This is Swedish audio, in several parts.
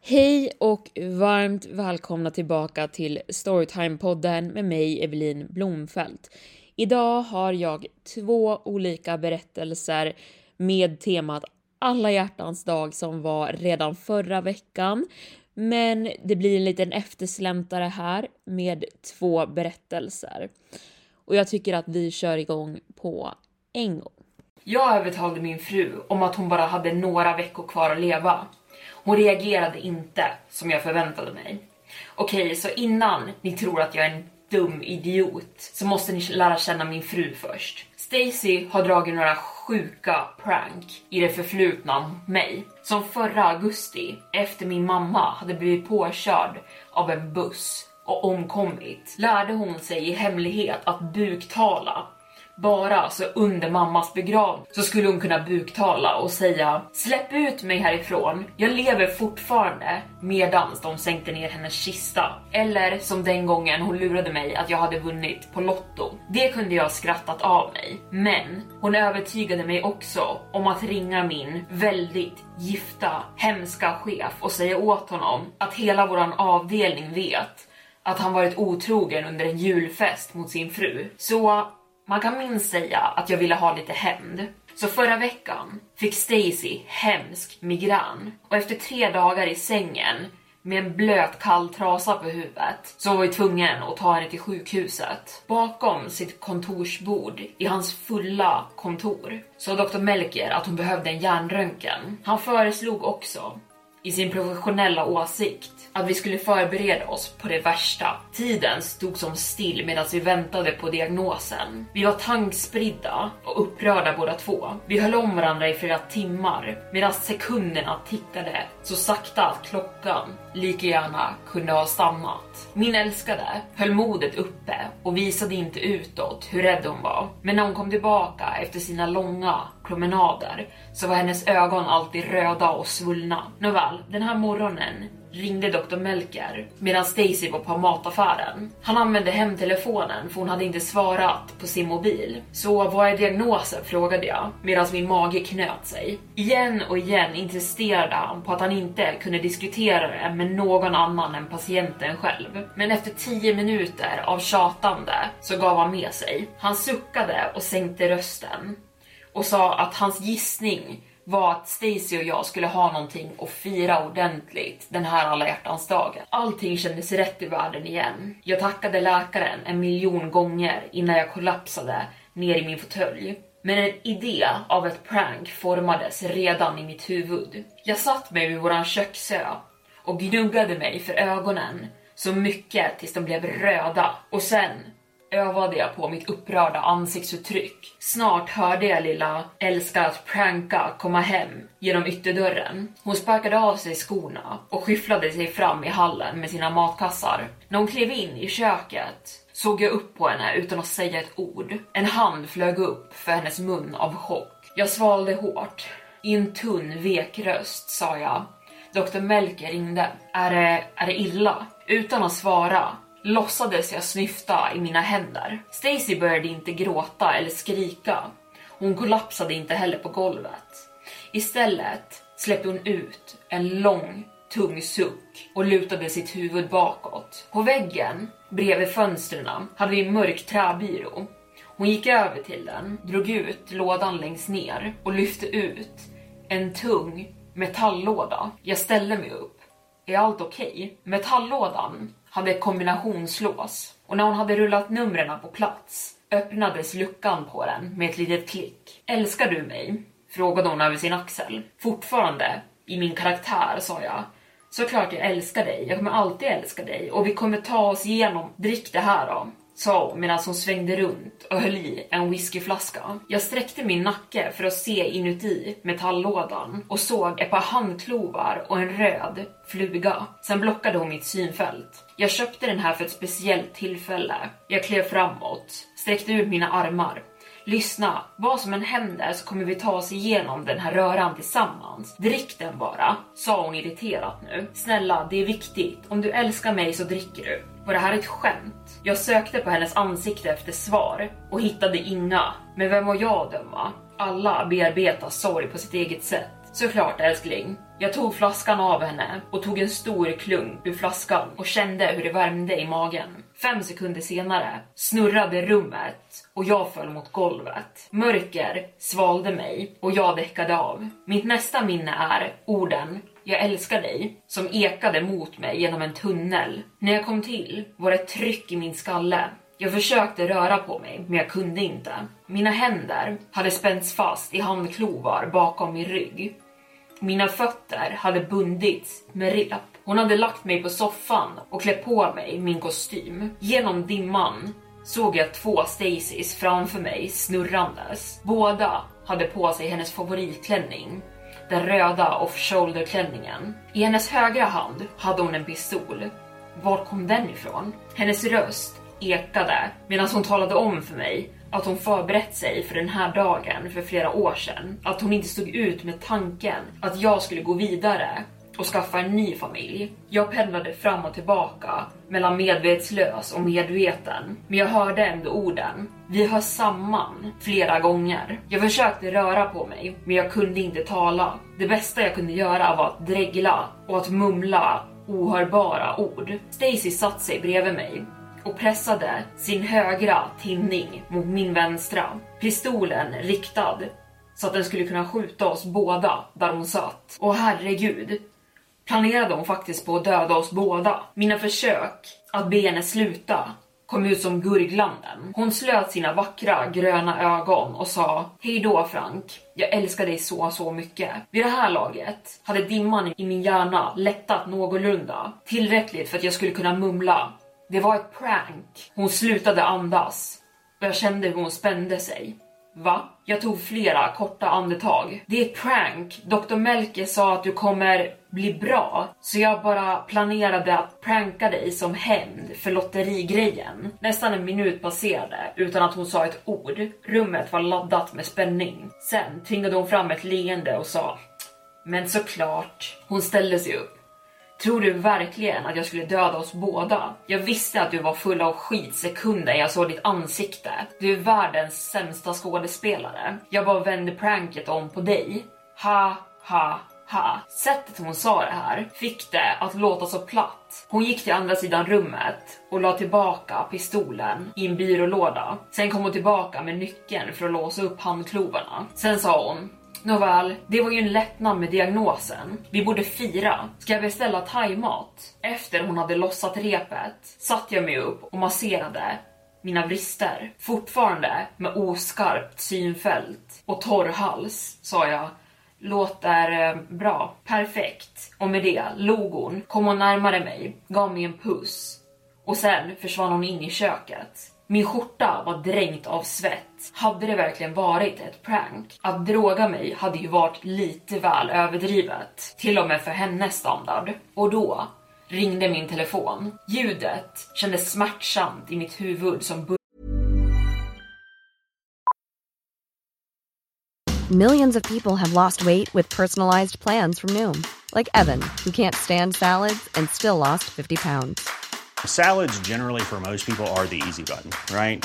Hej och varmt välkomna tillbaka till Storytime-podden med mig Evelin Blomfelt. Idag har jag två olika berättelser med temat alla hjärtans dag som var redan förra veckan. Men det blir en liten eftersläntare här med två berättelser. Och jag tycker att vi kör igång på en gång. Jag övertalade min fru om att hon bara hade några veckor kvar att leva. Hon reagerade inte som jag förväntade mig. Okej, så innan ni tror att jag är en dum idiot så måste ni lära känna min fru först. Stacy har dragit några sjuka prank i det förflutna mot mig. Som förra augusti, efter min mamma hade blivit påkörd av en buss omkommit, lärde hon sig i hemlighet att buktala bara så under mammas begravning så skulle hon kunna buktala och säga släpp ut mig härifrån, jag lever fortfarande medans de sänkte ner hennes kista. Eller som den gången hon lurade mig att jag hade vunnit på Lotto. Det kunde jag skrattat av mig, men hon övertygade mig också om att ringa min väldigt gifta, hemska chef och säga åt honom att hela våran avdelning vet att han varit otrogen under en julfest mot sin fru. Så man kan minst säga att jag ville ha lite hämnd. Så förra veckan fick Stacy hemsk migrän och efter tre dagar i sängen med en blöt kall trasa på huvudet så var vi tvungen att ta henne till sjukhuset. Bakom sitt kontorsbord i hans fulla kontor sa Dr. Melker att hon behövde en hjärnröntgen. Han föreslog också i sin professionella åsikt att vi skulle förbereda oss på det värsta. Tiden stod som still medan vi väntade på diagnosen. Vi var tankspridda och upprörda båda två. Vi höll om varandra i flera timmar medan sekunderna tickade så sakta att klockan lika gärna kunde ha stannat. Min älskade höll modet uppe och visade inte utåt hur rädd hon var. Men när hon kom tillbaka efter sina långa promenader så var hennes ögon alltid röda och svullna. Nåväl, den här morgonen ringde Dr. Melker medan Stacy var på mataffären. Han använde hemtelefonen för hon hade inte svarat på sin mobil. Så vad är diagnosen? frågade jag medan min mage knöt sig. Igen och igen insisterade han på att han inte kunde diskutera det med någon annan än patienten själv. Men efter 10 minuter av tjatande så gav han med sig. Han suckade och sänkte rösten och sa att hans gissning var att Stacy och jag skulle ha någonting att fira ordentligt den här alla hjärtans dagen. Allting kändes rätt i världen igen. Jag tackade läkaren en miljon gånger innan jag kollapsade ner i min fåtölj. Men en idé av ett prank formades redan i mitt huvud. Jag satt mig vid våran köksö och gnuggade mig för ögonen så mycket tills de blev röda och sen övade jag på mitt upprörda ansiktsuttryck. Snart hörde jag lilla älskar att pranka komma hem genom ytterdörren. Hon sparkade av sig skorna och skyfflade sig fram i hallen med sina matkassar. När hon klev in i köket såg jag upp på henne utan att säga ett ord. En hand flög upp för hennes mun av chock. Jag svalde hårt. I en tunn, vek röst sa jag. Dr. Melker ringde. Är det, är det illa? Utan att svara låtsades jag snyfta i mina händer. Stacy började inte gråta eller skrika. Hon kollapsade inte heller på golvet. Istället släppte hon ut en lång, tung suck och lutade sitt huvud bakåt. På väggen bredvid fönstren hade vi en mörk träbyrå. Hon gick över till den, drog ut lådan längst ner och lyfte ut en tung metalllåda. Jag ställde mig upp. Är allt okej? Okay? Metalllådan hade ett kombinationslås och när hon hade rullat numren på plats öppnades luckan på den med ett litet klick. Älskar du mig? Frågade hon över sin axel. Fortfarande i min karaktär sa jag. Såklart jag älskar dig, jag kommer alltid älska dig och vi kommer ta oss igenom, drick det här då sa hon medan hon svängde runt och höll i en whiskyflaska. Jag sträckte min nacke för att se inuti metalllådan och såg ett par handklovar och en röd fluga. Sen blockade hon mitt synfält. Jag köpte den här för ett speciellt tillfälle. Jag klev framåt, sträckte ut mina armar Lyssna, vad som än händer så kommer vi ta oss igenom den här röran tillsammans. Drick den bara, sa hon irriterat nu. Snälla, det är viktigt. Om du älskar mig så dricker du. Var det här ett skämt? Jag sökte på hennes ansikte efter svar och hittade inga. Men vem var jag att döma? Alla bearbetar sorg på sitt eget sätt. Såklart älskling. Jag tog flaskan av henne och tog en stor klunk ur flaskan och kände hur det värmde i magen. Fem sekunder senare snurrade rummet och jag föll mot golvet. Mörker svalde mig och jag däckade av. Mitt nästa minne är orden jag älskar dig som ekade mot mig genom en tunnel. När jag kom till var det ett tryck i min skalle. Jag försökte röra på mig, men jag kunde inte. Mina händer hade spänts fast i handklovar bakom min rygg. Mina fötter hade bundits med rep. Hon hade lagt mig på soffan och klätt på mig min kostym. Genom dimman såg jag två Stacys framför mig snurrandes. Båda hade på sig hennes favoritklänning, den röda off-shoulder klänningen. I hennes högra hand hade hon en pistol. Var kom den ifrån? Hennes röst ekade medan hon talade om för mig att hon förberett sig för den här dagen för flera år sedan. Att hon inte stod ut med tanken att jag skulle gå vidare och skaffa en ny familj. Jag pendlade fram och tillbaka mellan medvetslös och medveten, men jag hörde ändå orden. Vi hör samman flera gånger. Jag försökte röra på mig, men jag kunde inte tala. Det bästa jag kunde göra var att dregla och att mumla ohörbara ord. Stacy satt sig bredvid mig och pressade sin högra tinning mot min vänstra. Pistolen riktad så att den skulle kunna skjuta oss båda där hon satt. Och herregud, planerade hon faktiskt på att döda oss båda. Mina försök att be henne sluta kom ut som gurglanden. Hon slöt sina vackra gröna ögon och sa Hej då Frank, jag älskar dig så, så mycket. Vid det här laget hade dimman i min hjärna lättat någorlunda. Tillräckligt för att jag skulle kunna mumla det var ett prank. Hon slutade andas och jag kände hur hon spände sig. Va? Jag tog flera korta andetag. Det är ett prank. Dr. Melke sa att du kommer bli bra, så jag bara planerade att pranka dig som hämnd för lotterigrejen. Nästan en minut passerade utan att hon sa ett ord. Rummet var laddat med spänning. Sen tvingade hon fram ett leende och sa Men såklart. Hon ställde sig upp. Tror du verkligen att jag skulle döda oss båda? Jag visste att du var full av skit sekunden jag såg ditt ansikte. Du är världens sämsta skådespelare. Jag bara vände pranket om på dig. Ha, ha, ha. Sättet hon sa det här fick det att låta så platt. Hon gick till andra sidan rummet och la tillbaka pistolen i en byrålåda. Sen kom hon tillbaka med nyckeln för att låsa upp handklovarna. Sen sa hon Nåväl, det var ju en lättnad med diagnosen. Vi borde fira. Ska jag beställa thaimat? Efter hon hade lossat repet satte jag mig upp och masserade mina brister. Fortfarande med oskarpt synfält och torr hals, sa jag. Låter eh, bra. Perfekt. Och med det log hon, kom hon närmare mig, gav mig en puss och sen försvann hon in i köket. Min skjorta var dränkt av svett. Hade det verkligen varit ett prank? Att droga mig hade ju varit lite väl överdrivet. Till och med för hennes standard. Och då ringde min telefon. Ljudet kändes smärtsamt i mitt huvud som Millions of people have lost weight with personalized plans from Noom. Like Evan, who can't stand salads and still lost 50 pounds. Salads, generally, for most people, are the easy button, right?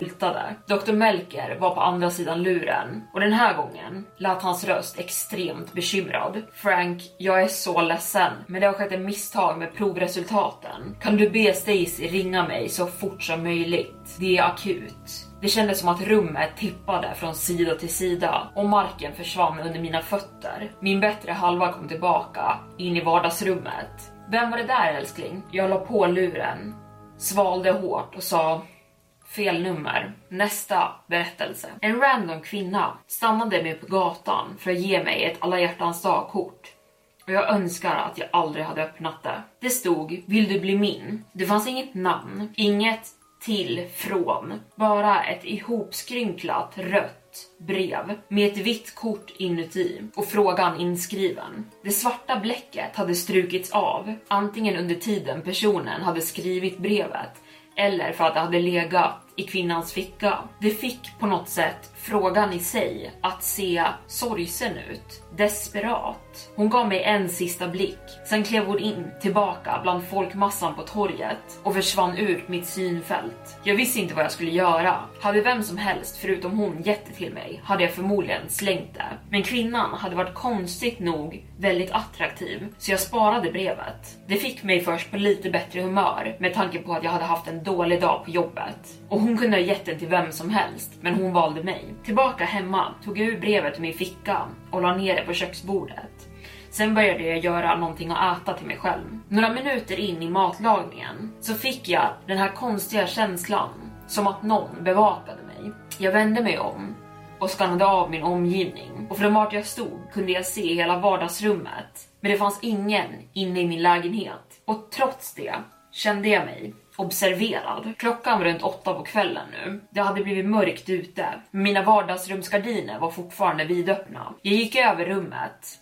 Hittade. Dr. Melker var på andra sidan luren och den här gången lät hans röst extremt bekymrad. Frank, jag är så ledsen, men det har skett ett misstag med provresultaten. Kan du be Stacy ringa mig så fort som möjligt? Det är akut. Det kändes som att rummet tippade från sida till sida och marken försvann under mina fötter. Min bättre halva kom tillbaka in i vardagsrummet. Vem var det där älskling? Jag la på luren, svalde hårt och sa Fel nummer. Nästa berättelse. En random kvinna stannade mig på gatan för att ge mig ett alla hjärtans dag-kort. Och jag önskar att jag aldrig hade öppnat det. Det stod “Vill du bli min?” Det fanns inget namn, inget till, från. Bara ett ihopskrynklat rött brev med ett vitt kort inuti och frågan inskriven. Det svarta bläcket hade strukits av, antingen under tiden personen hade skrivit brevet eller för att det hade legat i kvinnans ficka. Det fick på något sätt frågan i sig att se sorgsen ut, desperat. Hon gav mig en sista blick, sen klev hon in tillbaka bland folkmassan på torget och försvann ur mitt synfält. Jag visste inte vad jag skulle göra. Hade vem som helst förutom hon gett det till mig hade jag förmodligen slängt det. Men kvinnan hade varit konstigt nog väldigt attraktiv så jag sparade brevet. Det fick mig först på lite bättre humör med tanke på att jag hade haft en dålig dag på jobbet och hon hon kunde ha gett den till vem som helst, men hon valde mig. Tillbaka hemma tog jag ur brevet ur min ficka och la ner det på köksbordet. Sen började jag göra någonting att äta till mig själv. Några minuter in i matlagningen så fick jag den här konstiga känslan som att någon bevakade mig. Jag vände mig om och skannade av min omgivning och från vart jag stod kunde jag se hela vardagsrummet. Men det fanns ingen inne i min lägenhet och trots det kände jag mig observerad. Klockan var runt åtta på kvällen nu. Det hade blivit mörkt ute. Mina vardagsrumsgardiner var fortfarande vidöppna. Jag gick över rummet,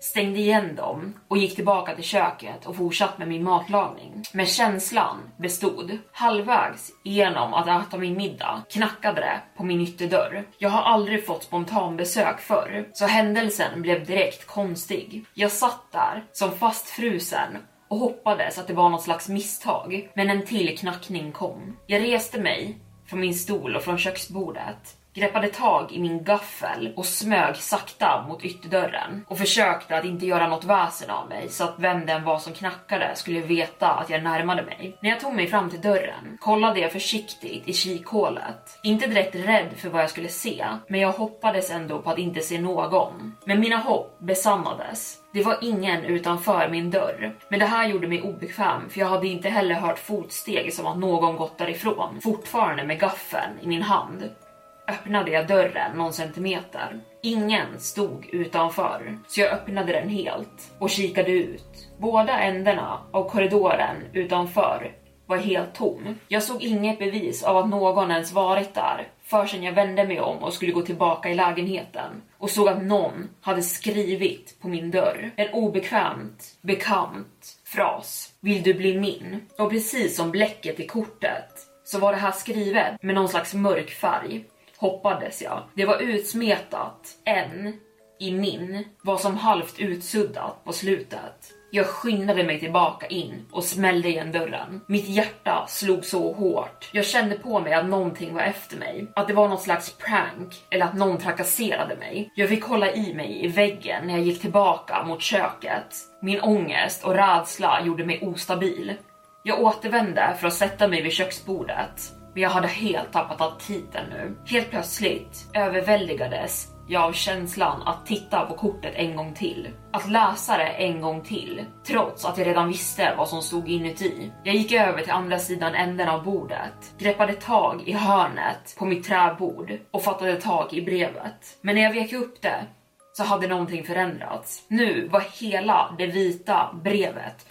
stängde igen dem och gick tillbaka till köket och fortsatte med min matlagning. Men känslan bestod. Halvvägs genom att äta min middag knackade det på min ytterdörr. Jag har aldrig fått spontanbesök förr, så händelsen blev direkt konstig. Jag satt där som fastfrusen och hoppades att det var något slags misstag. Men en till knackning kom. Jag reste mig från min stol och från köksbordet greppade tag i min gaffel och smög sakta mot ytterdörren och försökte att inte göra något väsen av mig så att vem den var som knackade skulle veta att jag närmade mig. När jag tog mig fram till dörren kollade jag försiktigt i kikhålet. Inte direkt rädd för vad jag skulle se, men jag hoppades ändå på att inte se någon. Men mina hopp besannades. Det var ingen utanför min dörr, men det här gjorde mig obekväm för jag hade inte heller hört fotsteg som att någon gått därifrån, fortfarande med gaffeln i min hand öppnade jag dörren någon centimeter. Ingen stod utanför, så jag öppnade den helt och kikade ut. Båda ändarna av korridoren utanför var helt tom. Jag såg inget bevis av att någon ens varit där, förrän jag vände mig om och skulle gå tillbaka i lägenheten och såg att någon hade skrivit på min dörr. En obekvämt bekant fras. Vill du bli min? Och precis som bläcket i kortet så var det här skrivet med någon slags mörk färg. Hoppades jag. Det var utsmetat en i min var som halvt utsuddat på slutet. Jag skyndade mig tillbaka in och smällde igen dörren. Mitt hjärta slog så hårt. Jag kände på mig att någonting var efter mig. Att det var något slags prank eller att någon trakasserade mig. Jag fick hålla i mig i väggen när jag gick tillbaka mot köket. Min ångest och rädsla gjorde mig ostabil. Jag återvände för att sätta mig vid köksbordet. Men jag hade helt tappat aptiten nu. Helt plötsligt överväldigades jag av känslan att titta på kortet en gång till. Att läsa det en gång till, trots att jag redan visste vad som stod inuti. Jag gick över till andra sidan änden av bordet, greppade tag i hörnet på mitt träbord och fattade tag i brevet. Men när jag vek upp det så hade någonting förändrats. Nu var hela det vita brevet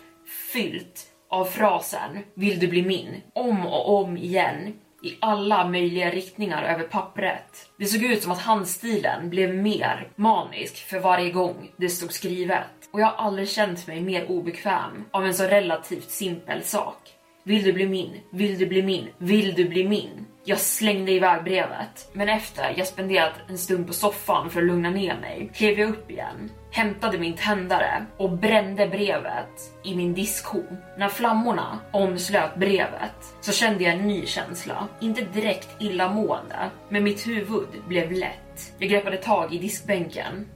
fyllt av frasen “Vill du bli min?” om och om igen i alla möjliga riktningar över pappret. Det såg ut som att handstilen blev mer manisk för varje gång det stod skrivet. Och jag har aldrig känt mig mer obekväm av en så relativt simpel sak. Vill du bli min? Vill du bli min? Vill du bli min? Jag slängde iväg brevet, men efter jag spenderat en stund på soffan för att lugna ner mig klev jag upp igen, hämtade min tändare och brände brevet i min diskho. När flammorna omslöt brevet så kände jag en ny känsla. Inte direkt illamående, men mitt huvud blev lätt. Jag greppade tag i diskbänken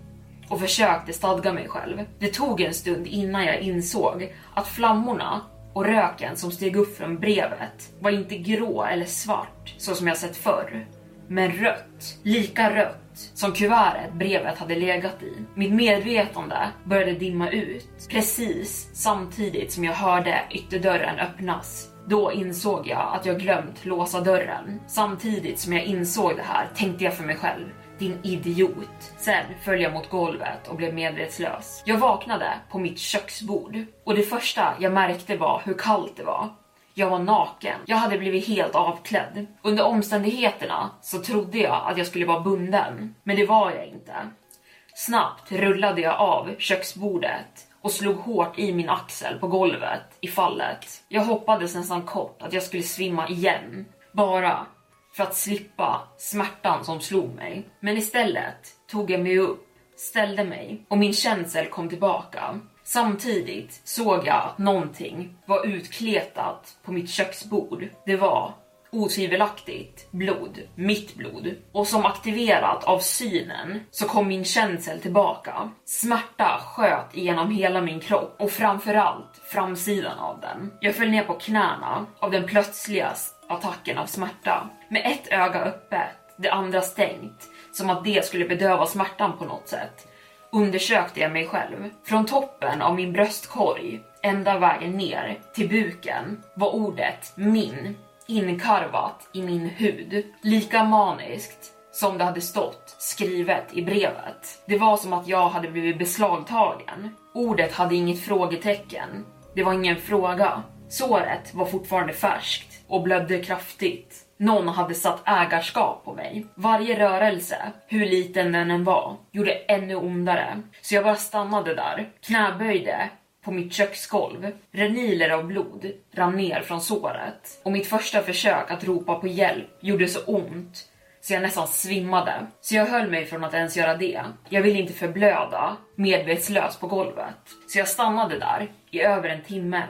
och försökte stadga mig själv. Det tog en stund innan jag insåg att flammorna och röken som steg upp från brevet var inte grå eller svart så som jag sett förr, men rött. Lika rött som kuvertet brevet hade legat i. Mitt medvetande började dimma ut precis samtidigt som jag hörde ytterdörren öppnas. Då insåg jag att jag glömt låsa dörren. Samtidigt som jag insåg det här tänkte jag för mig själv din idiot. Sen föll jag mot golvet och blev medvetslös. Jag vaknade på mitt köksbord och det första jag märkte var hur kallt det var. Jag var naken. Jag hade blivit helt avklädd. Under omständigheterna så trodde jag att jag skulle vara bunden, men det var jag inte. Snabbt rullade jag av köksbordet och slog hårt i min axel på golvet i fallet. Jag hoppades nästan kort att jag skulle svimma igen, bara för att slippa smärtan som slog mig. Men istället tog jag mig upp, ställde mig och min känsel kom tillbaka. Samtidigt såg jag att någonting var utkletat på mitt köksbord. Det var otvivelaktigt blod, mitt blod. Och som aktiverat av synen så kom min känsel tillbaka. Smärta sköt igenom hela min kropp och framförallt framsidan av den. Jag föll ner på knäna av den plötsliga attacken av smärta. Med ett öga öppet, det andra stängt, som att det skulle bedöva smärtan på något sätt, undersökte jag mig själv. Från toppen av min bröstkorg, ända vägen ner till buken, var ordet min inkarvat i min hud. Lika maniskt som det hade stått skrivet i brevet. Det var som att jag hade blivit beslagtagen. Ordet hade inget frågetecken. Det var ingen fråga. Såret var fortfarande färskt och blödde kraftigt. Någon hade satt ägarskap på mig. Varje rörelse, hur liten den än var, gjorde ännu ondare. Så jag bara stannade där, knäböjde på mitt köksgolv. Reniler av blod rann ner från såret och mitt första försök att ropa på hjälp gjorde så ont så jag nästan svimmade. Så jag höll mig från att ens göra det. Jag ville inte förblöda medvetslös på golvet. Så jag stannade där i över en timme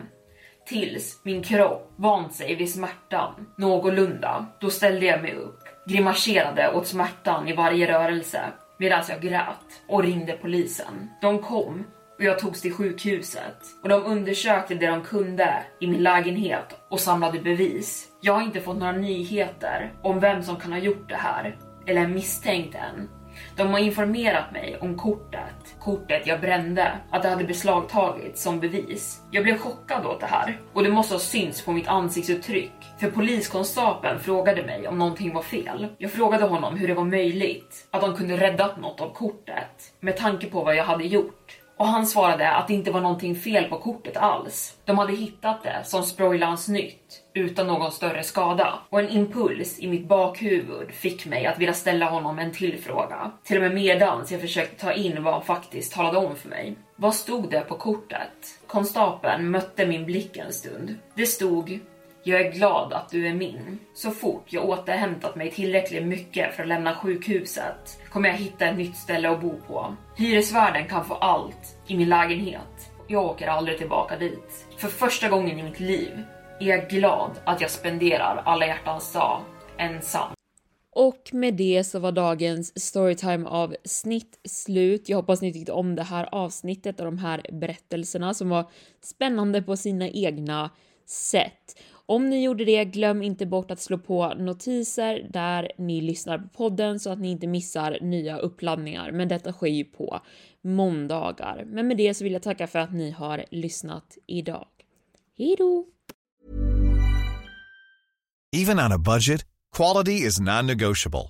tills min kropp vant sig vid smärtan någorlunda. Då ställde jag mig upp, grimaserade åt smärtan i varje rörelse medan jag grät och ringde polisen. De kom och jag togs till sjukhuset och de undersökte det de kunde i min lägenhet och samlade bevis. Jag har inte fått några nyheter om vem som kan ha gjort det här eller misstänkt än. De har informerat mig om kortet, kortet jag brände, att det hade beslagtagits som bevis. Jag blev chockad åt det här och det måste ha synts på mitt ansiktsuttryck för poliskonstapeln frågade mig om någonting var fel. Jag frågade honom hur det var möjligt att de kunde räddat något av kortet med tanke på vad jag hade gjort. Och han svarade att det inte var någonting fel på kortet alls. De hade hittat det som Sproilans nytt utan någon större skada. Och en impuls i mitt bakhuvud fick mig att vilja ställa honom en till fråga. Till och med medans jag försökte ta in vad han faktiskt talade om för mig. Vad stod det på kortet? Konstapeln mötte min blick en stund. Det stod jag är glad att du är min. Så fort jag återhämtat mig tillräckligt mycket för att lämna sjukhuset kommer jag hitta ett nytt ställe att bo på. Hyresvärden kan få allt i min lägenhet. Jag åker aldrig tillbaka dit. För första gången i mitt liv är jag glad att jag spenderar alla hjärtans dag ensam. Och med det så var dagens storytime avsnitt slut. Jag hoppas ni tyckte om det här avsnittet och de här berättelserna som var spännande på sina egna sätt. Om ni gjorde det, glöm inte bort att slå på notiser där ni lyssnar på podden så att ni inte missar nya uppladdningar. Men detta sker ju på måndagar. Men med det så vill jag tacka för att ni har lyssnat idag. Hejdå! Even on a budget, quality is non-negotiable.